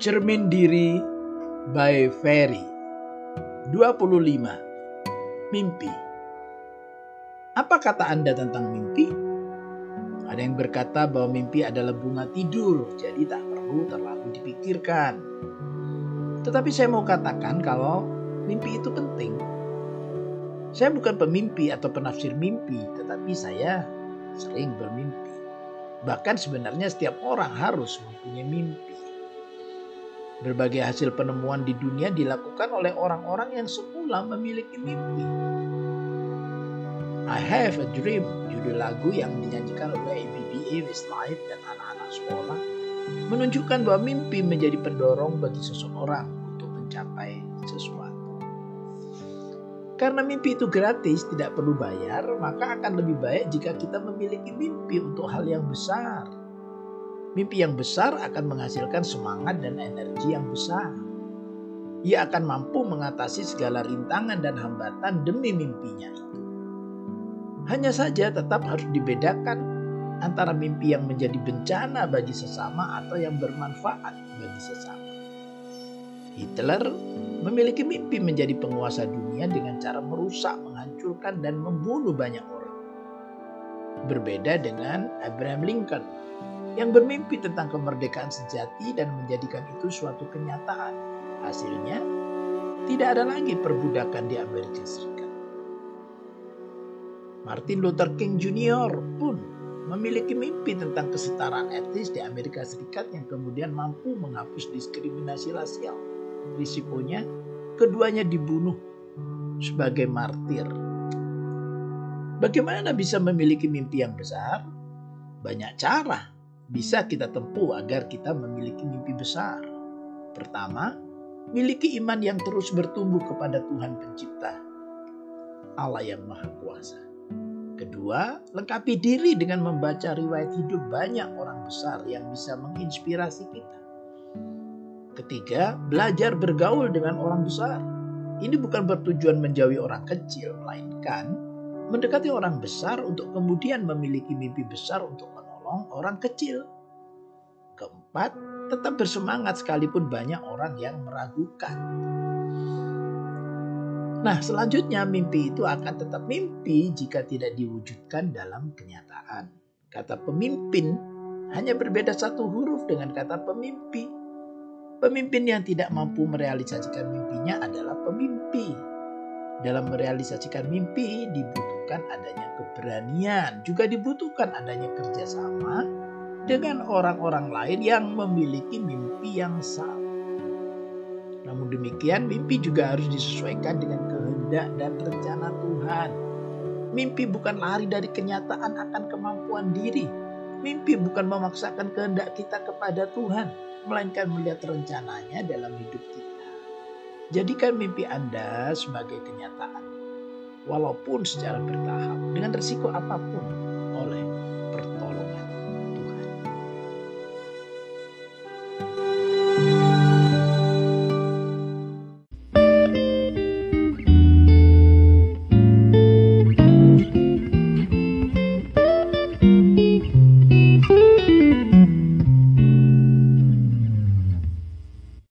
Cermin Diri by Ferry 25 Mimpi Apa kata Anda tentang mimpi? Ada yang berkata bahwa mimpi adalah bunga tidur, jadi tak perlu terlalu dipikirkan. Tetapi saya mau katakan kalau mimpi itu penting. Saya bukan pemimpi atau penafsir mimpi, tetapi saya sering bermimpi. Bahkan sebenarnya setiap orang harus mempunyai mimpi. Berbagai hasil penemuan di dunia dilakukan oleh orang-orang yang semula memiliki mimpi. I Have a Dream, judul lagu yang dinyanyikan oleh ABBA Westlife dan anak-anak sekolah, menunjukkan bahwa mimpi menjadi pendorong bagi seseorang untuk mencapai sesuatu. Karena mimpi itu gratis, tidak perlu bayar, maka akan lebih baik jika kita memiliki mimpi untuk hal yang besar Mimpi yang besar akan menghasilkan semangat dan energi yang besar. Ia akan mampu mengatasi segala rintangan dan hambatan demi mimpinya itu. Hanya saja tetap harus dibedakan antara mimpi yang menjadi bencana bagi sesama atau yang bermanfaat bagi sesama. Hitler memiliki mimpi menjadi penguasa dunia dengan cara merusak, menghancurkan, dan membunuh banyak orang. Berbeda dengan Abraham Lincoln yang bermimpi tentang kemerdekaan sejati dan menjadikan itu suatu kenyataan. Hasilnya, tidak ada lagi perbudakan di Amerika Serikat. Martin Luther King Jr. pun memiliki mimpi tentang kesetaraan etnis di Amerika Serikat yang kemudian mampu menghapus diskriminasi rasial. Risikonya, keduanya dibunuh sebagai martir. Bagaimana bisa memiliki mimpi yang besar? Banyak cara bisa kita tempuh agar kita memiliki mimpi besar. Pertama, miliki iman yang terus bertumbuh kepada Tuhan Pencipta, Allah yang Maha Kuasa. Kedua, lengkapi diri dengan membaca riwayat hidup banyak orang besar yang bisa menginspirasi kita. Ketiga, belajar bergaul dengan orang besar. Ini bukan bertujuan menjauhi orang kecil, melainkan mendekati orang besar untuk kemudian memiliki mimpi besar untuk menolong orang kecil. Keempat, tetap bersemangat sekalipun banyak orang yang meragukan. Nah, selanjutnya mimpi itu akan tetap mimpi jika tidak diwujudkan dalam kenyataan. Kata pemimpin hanya berbeda satu huruf dengan kata pemimpi. Pemimpin yang tidak mampu merealisasikan mimpinya adalah pemimpi. Dalam merealisasikan mimpi dibutuhkan adanya keberanian, juga dibutuhkan adanya kerjasama dengan orang-orang lain yang memiliki mimpi yang sama. Namun demikian, mimpi juga harus disesuaikan dengan kehendak dan rencana Tuhan. Mimpi bukan lari dari kenyataan akan kemampuan diri. Mimpi bukan memaksakan kehendak kita kepada Tuhan, melainkan melihat rencananya dalam hidup kita. Jadikan mimpi Anda sebagai kenyataan, walaupun secara bertahap, dengan risiko apa pun oleh